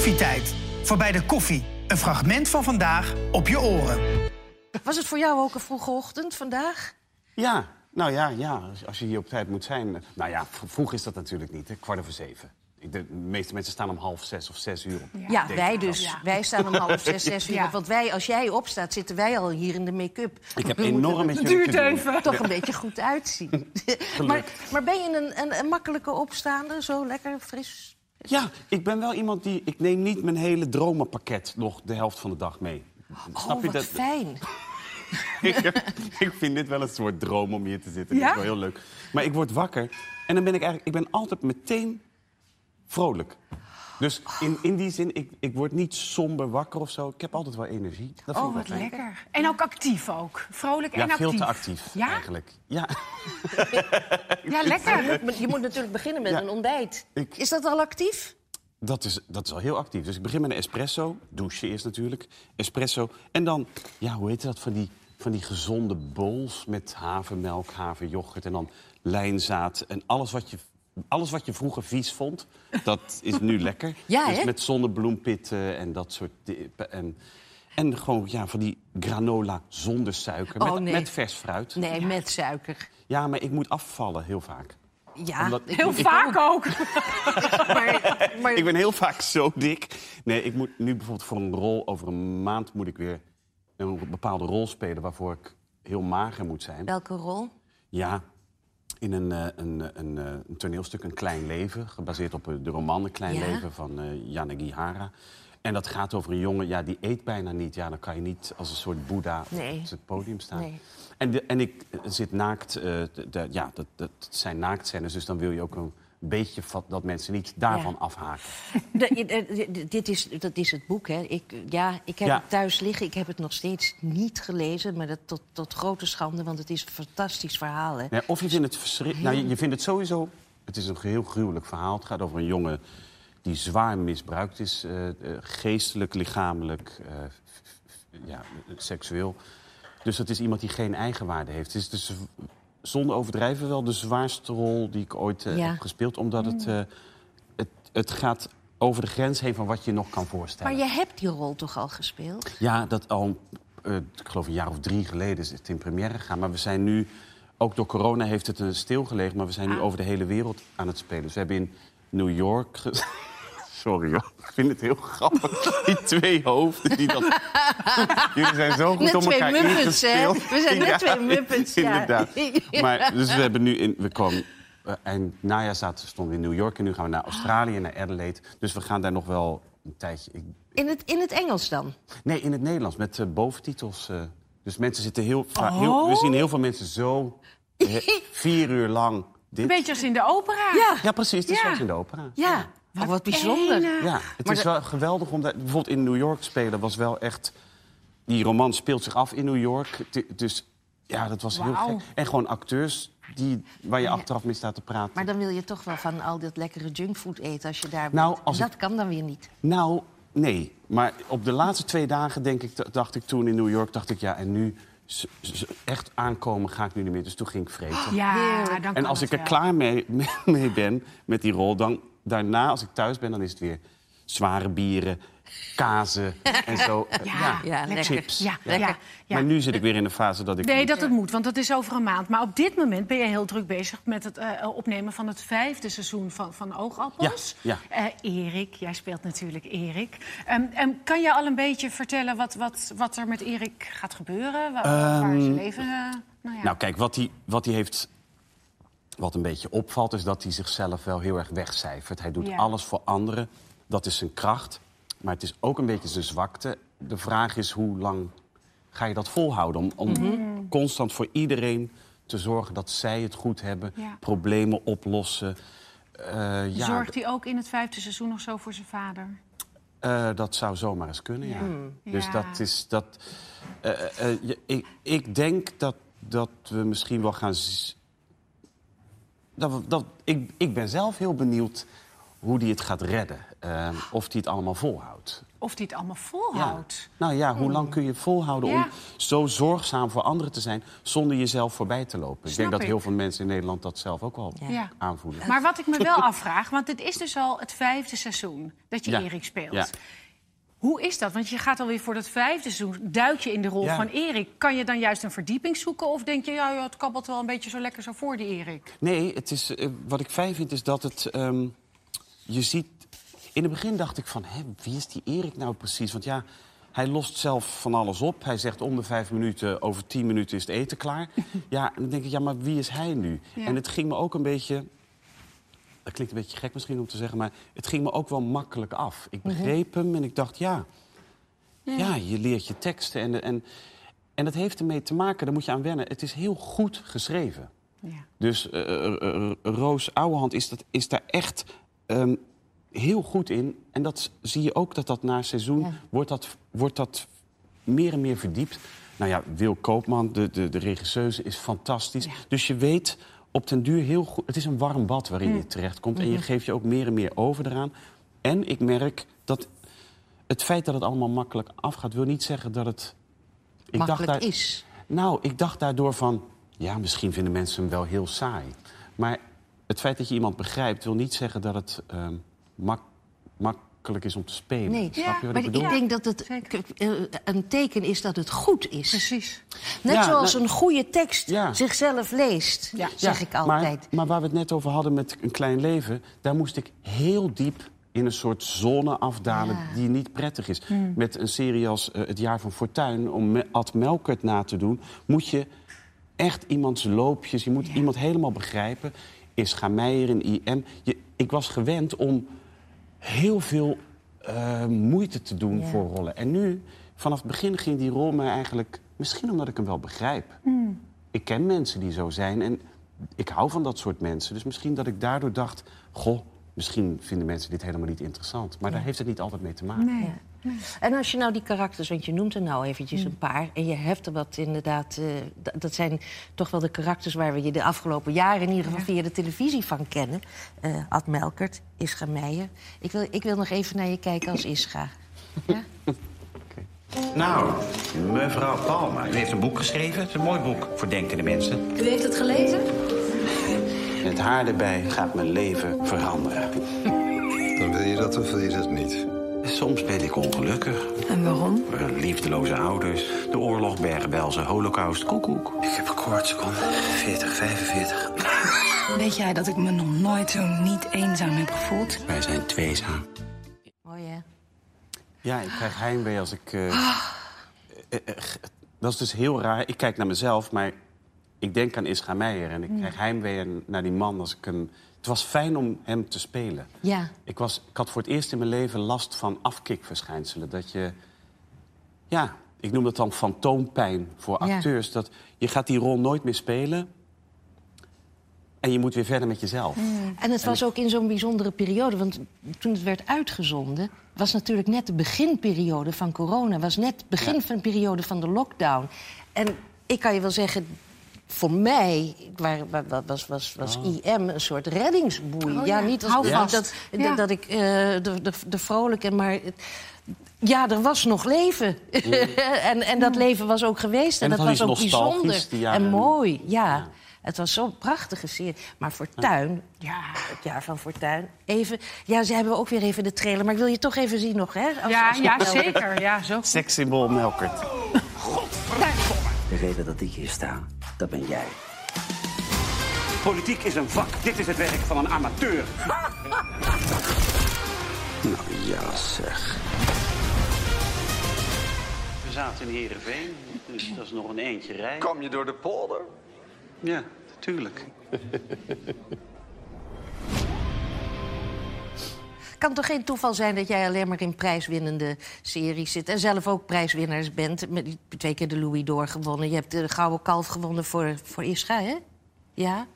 Koffietijd. Voorbij de koffie. Een fragment van vandaag op je oren. Was het voor jou ook een vroege ochtend vandaag? Ja, nou ja, ja, als- je hier op tijd moet zijn. Nou ja, vroeg is dat natuurlijk niet, hè? kwart over zeven. Ik, de meeste mensen staan om half zes of zes uur op. Ja, Denk wij dus. Wij staan om half zes, zes uur. Ja. op. Want wij, als jij opstaat, zitten wij al hier in de make-up. Ik heb enorm er met even. toch een beetje goed uitzien. maar, maar ben je een, een, een makkelijke opstaander? Zo lekker fris? Ja, ik ben wel iemand die... Ik neem niet mijn hele dromenpakket nog de helft van de dag mee. oh, wat fijn. ik, ik vind dit wel een soort droom om hier te zitten. Ja? Dat is wel heel leuk. Maar ik word wakker en dan ben ik eigenlijk... Ik ben altijd meteen vrolijk. Dus in, in die zin, ik, ik word niet somber wakker of zo. Ik heb altijd wel energie. Dat vind Oh, ik wat wel fijn. lekker. En ook actief ook. Vrolijk Ja, en actief. veel te actief Ja? eigenlijk. Ja. Ja, lekker. Je moet natuurlijk beginnen met Ja. een ontbijt. Ik- Is dat al actief? Dat is, dat is al heel actief. Dus ik begin met een espresso. Douchen eerst natuurlijk. Espresso. En dan, ja, hoe heet dat? Van die, van die gezonde bowls met havermelk, haveryoghurt en dan lijnzaad. En alles wat je, alles wat je vroeger vies vond, dat is nu lekker. Ja, dus hè? met zonnebloempitten en dat soort dippen. En, en gewoon ja, van die granola zonder suiker. Oh, met, nee. met vers fruit. Nee, met suiker. Ja, maar ik moet afvallen heel vaak. Ja, Omdat- ik Heel moet- vaak ook. Maar, maar Ik ben heel vaak zo dik. Nee, ik moet nu bijvoorbeeld voor een rol... over een maand moet ik weer een bepaalde rol spelen... waarvoor ik heel mager moet zijn. welke rol? Ja, in een, eh, een, eh, een, eh, een toneelstuk Een Klein Leven... gebaseerd op de roman Een Klein Ja. Leven van Jana Gihara. En dat gaat over een jongen, ja, die eet bijna niet. Ja, dan kan je niet als een soort boeddha Nee. op het podium staan. Nee. En, de, en ik zit naakt... de, de- ja, dat, dat zijn naaktscènes, dus dan wil je ook een beetje... vat- dat mensen niet daarvan Ja. afhaken. De- de- de- dit is, dat is het boek, hè. Ik, ja, ik heb Ja. het thuis liggen. Ik heb het nog steeds niet gelezen. Maar dat tot, tot grote schande, want het is een fantastisch verhaal, hè. Of je vindt het verschrikkelijk. Nou, je, je vindt het sowieso. Het is een heel gruwelijk verhaal. Het gaat over een jongen die zwaar misbruikt is, eh, eh, geestelijk, lichamelijk, eh, ja, seksueel. Dus dat is iemand die geen eigenwaarde heeft. Het is dus zonder overdrijven wel de zwaarste rol die ik ooit eh, Ja. heb gespeeld, omdat het, eh, het, het gaat over de grens heen van wat je nog kan voorstellen. Maar je hebt die rol toch al gespeeld? Ja, dat al, eh, ik geloof een jaar of drie geleden is het in première gegaan. Maar we zijn nu, ook door corona heeft het een stilgelegen... maar we zijn nu over de hele wereld aan het spelen. Dus we hebben in New York... Sorry hoor, ik vind het heel grappig. Die twee hoofden die dat... Jullie zijn zo goed Net om twee elkaar Muppets, hè? We zijn net twee Muppets, ja. Inderdaad. Maar, dus we hebben nu... In, we komen... eh, eind najaar zaten, stonden we in New York en nu gaan we naar Australië, naar Adelaide. Dus we gaan daar nog wel een tijdje... Ik, In het, in het Engels dan? Nee, in het Nederlands, met eh, boventitels. eh. dus mensen zitten heel. Heel, we zien heel veel mensen zo vier uur lang dit. Een beetje als in de opera. Ja, Ja, precies, het is Ja. zoals in de opera. ja. Oh, wat bijzonder. enig. Ja, het Maar is de- wel geweldig om dat... Bijvoorbeeld in New York spelen was wel echt... Die roman speelt zich af in New York. Dus ja, dat was heel gek. En gewoon acteurs die, waar je achteraf mee staat te praten. Maar dan wil je toch wel van al dat lekkere junkfood eten als je daar Nou, bent. als dat ik- kan dan weer niet. Nou, nee. Maar op de laatste twee dagen denk ik, dacht ik toen in New York... dacht ik, ja, en nu echt aankomen ga ik nu niet meer. Dus toen ging ik vreten. Ja, dan En als ik er wel. klaar mee, mee ben met die rol, dan daarna, als ik thuis ben, dan is het weer zware bieren, kazen en zo. Eh, Ja, Ja, lekker. chips. Ja, Lekker. ja, ja. Maar nu zit ik weer in de fase dat ik. Nee, dat het moet, want dat is over een maand. Maar op dit moment ben je heel druk bezig met het eh, opnemen van het vijfde seizoen van, van Oogappels. Ja, Eh, Erik, jij speelt natuurlijk Erik. Ehm, kan je al een beetje vertellen wat, wat, wat er met Erik gaat gebeuren? Waar, waar zijn leven... eh, nou ja. Nou, kijk, wat hij, wat hij heeft. Wat een beetje opvalt, is dat hij zichzelf wel heel erg wegcijfert. Hij doet Ja. alles voor anderen. Dat is zijn kracht. Maar het is ook een beetje zijn zwakte. De vraag is hoe lang ga je dat volhouden? Om, om Mhm. constant voor iedereen te zorgen dat zij het goed hebben. Ja. Problemen oplossen. Eh, ja, Zorgt hij ook in het vijfde seizoen nog zo voor zijn vader? Eh, dat zou zomaar eens kunnen, ja. Dus Ja. dat is dat. eh, ik, ik denk dat, dat we misschien wel gaan. Dat dat, ik, ik ben zelf heel benieuwd hoe hij het gaat redden. Eh, of hij het allemaal volhoudt. Of die het allemaal volhoudt. Nou ja, hoe lang kun je volhouden Ja. om zo zorgzaam voor anderen te zijn... zonder jezelf voorbij te lopen? ik denk dat ik. heel veel mensen in Nederland dat zelf ook wel Ja. aanvoelen. Maar wat ik me wel afvraag, want het is dus al het vijfde seizoen dat je Ja. Erik speelt. Hoe is dat? Want je gaat alweer voor dat vijfde seizoen, duik je in de rol Ja. van Erik. Kan je dan juist een verdieping zoeken? Of denk je, ja, het kabbelt wel een beetje zo lekker zo voor die Erik? Nee, het is, eh, wat ik fijn vind is dat het... ehm, je ziet... In het begin dacht ik van, hè, wie is die Erik nou precies? Want ja, hij lost zelf van alles op. Hij zegt om de vijf minuten, over tien minuten is het eten klaar. ja, en dan denk ik, ja, maar wie is hij nu? Ja. En het ging me ook een beetje... Dat klinkt een beetje gek misschien om te zeggen, maar het ging me ook wel makkelijk af. Ik begreep hem en ik dacht, ja, ja, je leert je teksten. En, en, en dat heeft ermee te maken, daar moet je aan wennen. Het is heel goed geschreven. Ja. Dus eh, eh, eh, Roos Ouwehand is, dat, is daar echt ehm, heel goed in. En dat zie je ook dat dat na seizoen wordt, dat, wordt dat meer en meer verdiept. Nou ja, Wil Koopman, de, de, de regisseuse, is fantastisch. Ja. Dus je weet op den duur heel goed... Het is een warm bad waarin je terechtkomt. En je geeft je ook meer en meer over eraan. En ik merk dat het feit dat het allemaal makkelijk afgaat... wil niet zeggen dat het... Ik Makkelijk daar- is. nou, ik dacht daardoor van... ja, misschien vinden mensen hem wel heel saai. Maar het feit dat je iemand begrijpt... wil niet zeggen dat het ehm, mak- makkelijk is om te spelen. Nee, Snap je wat maar ik ik bedoel? denk dat het eh, een teken is dat het goed is. Precies. Net Ja, zoals nou- een goede tekst Ja. zichzelf leest, Ja. zeg Ja, ik altijd. Maar, maar waar we het net over hadden met een klein leven... daar moest ik heel diep in een soort zone afdalen Ja. die niet prettig is. Met een serie als eh, Het Jaar van Fortuin, om Ad Melkert na te doen... moet je echt iemands loopjes, je moet iemand helemaal begrijpen. Is Meijer in IM. Je, ik was gewend om heel veel eh, moeite te doen Ja. voor rollen. En nu, vanaf het begin ging die rol mij eigenlijk... misschien omdat ik hem wel begrijp. Ik ken mensen die zo zijn en ik hou van dat soort mensen. Dus misschien dat ik daardoor dacht... goh, misschien vinden mensen dit helemaal niet interessant. Maar daar heeft het niet altijd mee te maken. Nee. En als je nou die karakters, want je noemt er nou eventjes een paar... en je hebt er wat inderdaad... eh, dat zijn toch wel de karakters waar we je de afgelopen jaren... in ieder geval via de televisie van kennen. Eh, Ad Melkert, Ischa Meijer. Ik wil, ik wil nog even naar je kijken als Ischa. Ja? Nou, mevrouw Palmer. U heeft een boek geschreven. Het is een mooi boek voor denkende mensen. U heeft het gelezen? Met haar erbij gaat mijn leven veranderen. Dan wil je dat of wil je dat niet? Soms ben ik ongelukkig. En waarom? Eh, Liefdeloze ouders, de oorlog, Bergen-Belsen, holocaust, koekoek. Ik heb koorts, kom. 40, 45. Weet jij dat ik me nog nooit zo niet eenzaam heb gevoeld? Wij zijn tweezaam. Mooi, hè? Ja, ik krijg heimwee als ik... eh, eh, eh, g- dat is dus heel raar. Ik kijk naar mezelf, maar ik denk aan Ischa Meijer. En ik krijg heimwee naar die man als ik hem... Het was fijn om hem te spelen. Ja. Ik, was, ik had voor het eerst in mijn leven last van afkikverschijnselen. Dat je... Ja, ik noem dat dan fantoompijn voor Ja. acteurs. Dat je gaat die rol nooit meer spelen... en je moet weer verder met jezelf. En het was ook in zo'n bijzondere periode, want toen het werd uitgezonden... was natuurlijk net de beginperiode van corona. was net het begin van de periode van de lockdown. En ik kan je wel zeggen, voor mij waar, waar- waar- was, was, was IM een soort reddingsboei. Oh ja, ja, niet als hou niet vast. dat, Ja. dat ik eh, de, de, de vrolijke, maar... Ja, er was nog leven. en, en dat leven was ook geweest. En, En dat was ook bijzonder. En mooi, ja. Het was zo'n prachtige serie. Maar Fortuin, Ja. het jaar van Fortuin. Even, ja, ze hebben ook weer even de trailer. Maar ik wil je toch even zien nog, hè? Als- Ja, als ja, zeker. Ja, zo. Sekssymbool Melkert. De reden dat ik hier sta, dat ben jij. Politiek is een vak. Dit is het werk van een amateur. Nou ja, zeg. We zaten in Heerenveen, dus dat is nog een eentje rijden. Kom je door de polder? Ja, tuurlijk. kan toch geen toeval zijn dat jij alleen maar in prijswinnende series zit... en zelf ook prijswinnaars bent. Met twee keer de Louis d'Or gewonnen. Je hebt de Gouden Kalf gewonnen voor, voor Ischa, hè? Ja.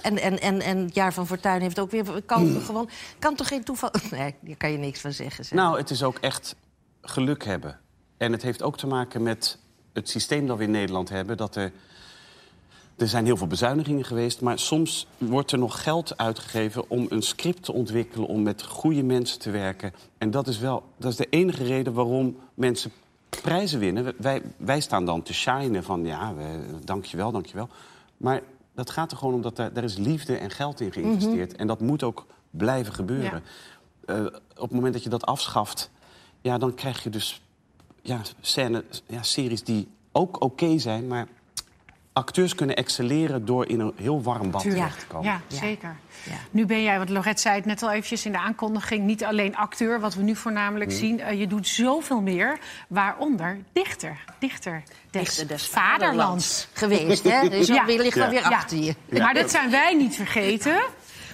En, en, en, en het jaar van Fortuin heeft ook weer kalf gewonnen. Kan toch geen toeval... Nee, daar kan je niks van zeggen. Zeg. Nou, het is ook echt geluk hebben. En het heeft ook te maken met het systeem dat we in Nederland hebben... dat er Er zijn heel veel bezuinigingen geweest, maar soms wordt er nog geld uitgegeven om een script te ontwikkelen, om met goede mensen te werken. En dat is wel dat is de enige reden waarom mensen prijzen winnen. Wij, wij staan dan te shinen van ja, we, dankjewel, dankjewel. Maar dat gaat er gewoon om dat er, er is liefde en geld in geïnvesteerd. En dat moet ook blijven gebeuren. Eh, op het moment dat je dat afschaft, ja, dan krijg je dus ja, scène, ja, series die ook oké zijn, maar acteurs kunnen excelleren door in een heel warm bad Tuurlijk. terecht te komen. Ja, Ja. zeker. Ja. Nu ben jij, want Lorette zei het net al eventjes in de aankondiging... niet alleen acteur, wat we nu voornamelijk Mm. zien. eh, je doet zoveel meer, waaronder dichter. Dichter des, Dichter des vaderlands. Geweest, hè? Dus Ja. dan weer liggen we Ja. weer achter je. Maar dat zijn wij niet vergeten.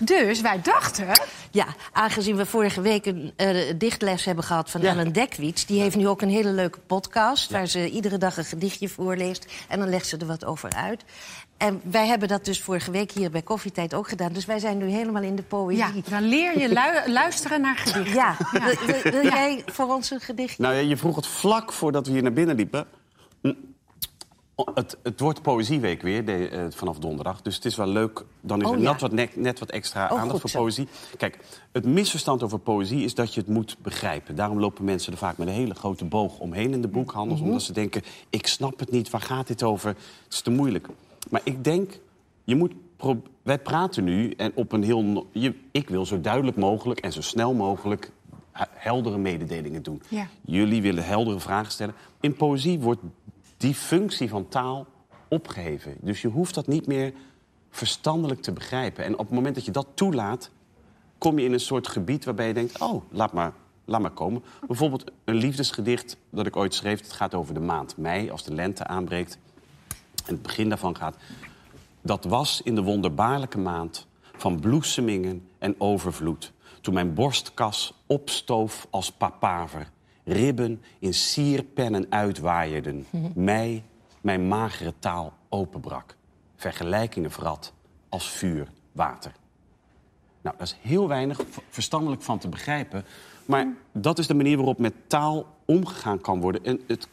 Dus wij dachten... Ja, aangezien we vorige week een eh, dichtles hebben gehad van Ja. Ellen Dekwits... die heeft nu ook een hele leuke podcast... waar ze iedere dag een gedichtje voorleest. En dan legt ze er wat over uit. En wij hebben dat dus vorige week hier bij Koffietijd ook gedaan. Dus wij zijn nu helemaal in de poëzie. Ja, dan leer je lu- luisteren naar gedichten. Ja, Wil, wil- wil jij voor ons een gedichtje? Nou ja, je vroeg het vlak voordat we hier naar binnen liepen. Oh, Het, het wordt Poëzieweek weer de, eh, vanaf donderdag. Dus het is wel leuk. Dan is Oh, er ja. net, wat, net, net wat extra Oh, aandacht voor zo. poëzie. Kijk, het misverstand over poëzie is dat je het moet begrijpen. Daarom lopen mensen er vaak met een hele grote boog omheen in de boekhandels. Mhm. Omdat ze denken, ik snap het niet, waar gaat dit over? Het is te moeilijk. Maar ik denk, je moet wij praten nu en op een heel... Je, ik wil zo duidelijk mogelijk en zo snel mogelijk he- heldere mededelingen doen. Ja. Jullie willen heldere vragen stellen. In poëzie wordt die functie van taal opgeheven. Dus je hoeft dat niet meer verstandelijk te begrijpen. En op het moment dat je dat toelaat, kom je in een soort gebied waarbij je denkt: oh, laat maar, laat maar komen. Bijvoorbeeld een liefdesgedicht dat ik ooit schreef. Het gaat over de maand mei, als de lente aanbreekt. En het begin daarvan gaat. Dat was in de wonderbaarlijke maand van bloesemingen en overvloed. Toen mijn borstkas opstoof als papaver. Ribben in sierpennen uitwaaierden. Mij, mijn magere taal openbrak. Vergelijkingen verrat als vuur, water. Nou, dat is heel weinig verstandelijk van te begrijpen. Maar dat is de manier waarop met taal omgegaan kan worden. En, het,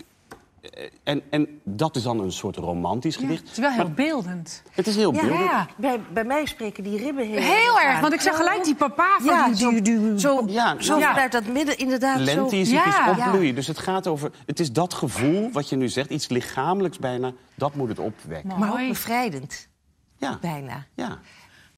en, en dat is dan een soort romantisch Ja, gedicht. het is wel heel Maar beeldend. het is heel Ja, beeldend. Ja. Bij, bij mij spreken die ribben heel, Heel erg, aan. want ik zag gelijk die papa van Ja, die, zo, die, die- zo, Ja, zo ja. vanuit dat midden, inderdaad. Lente zo. is Ja. iets opbloeien. Dus het gaat over... Het is dat gevoel wat je nu zegt, iets lichamelijks bijna... dat moet het opwekken. Maar ook bevrijdend, Ja, bijna. ja.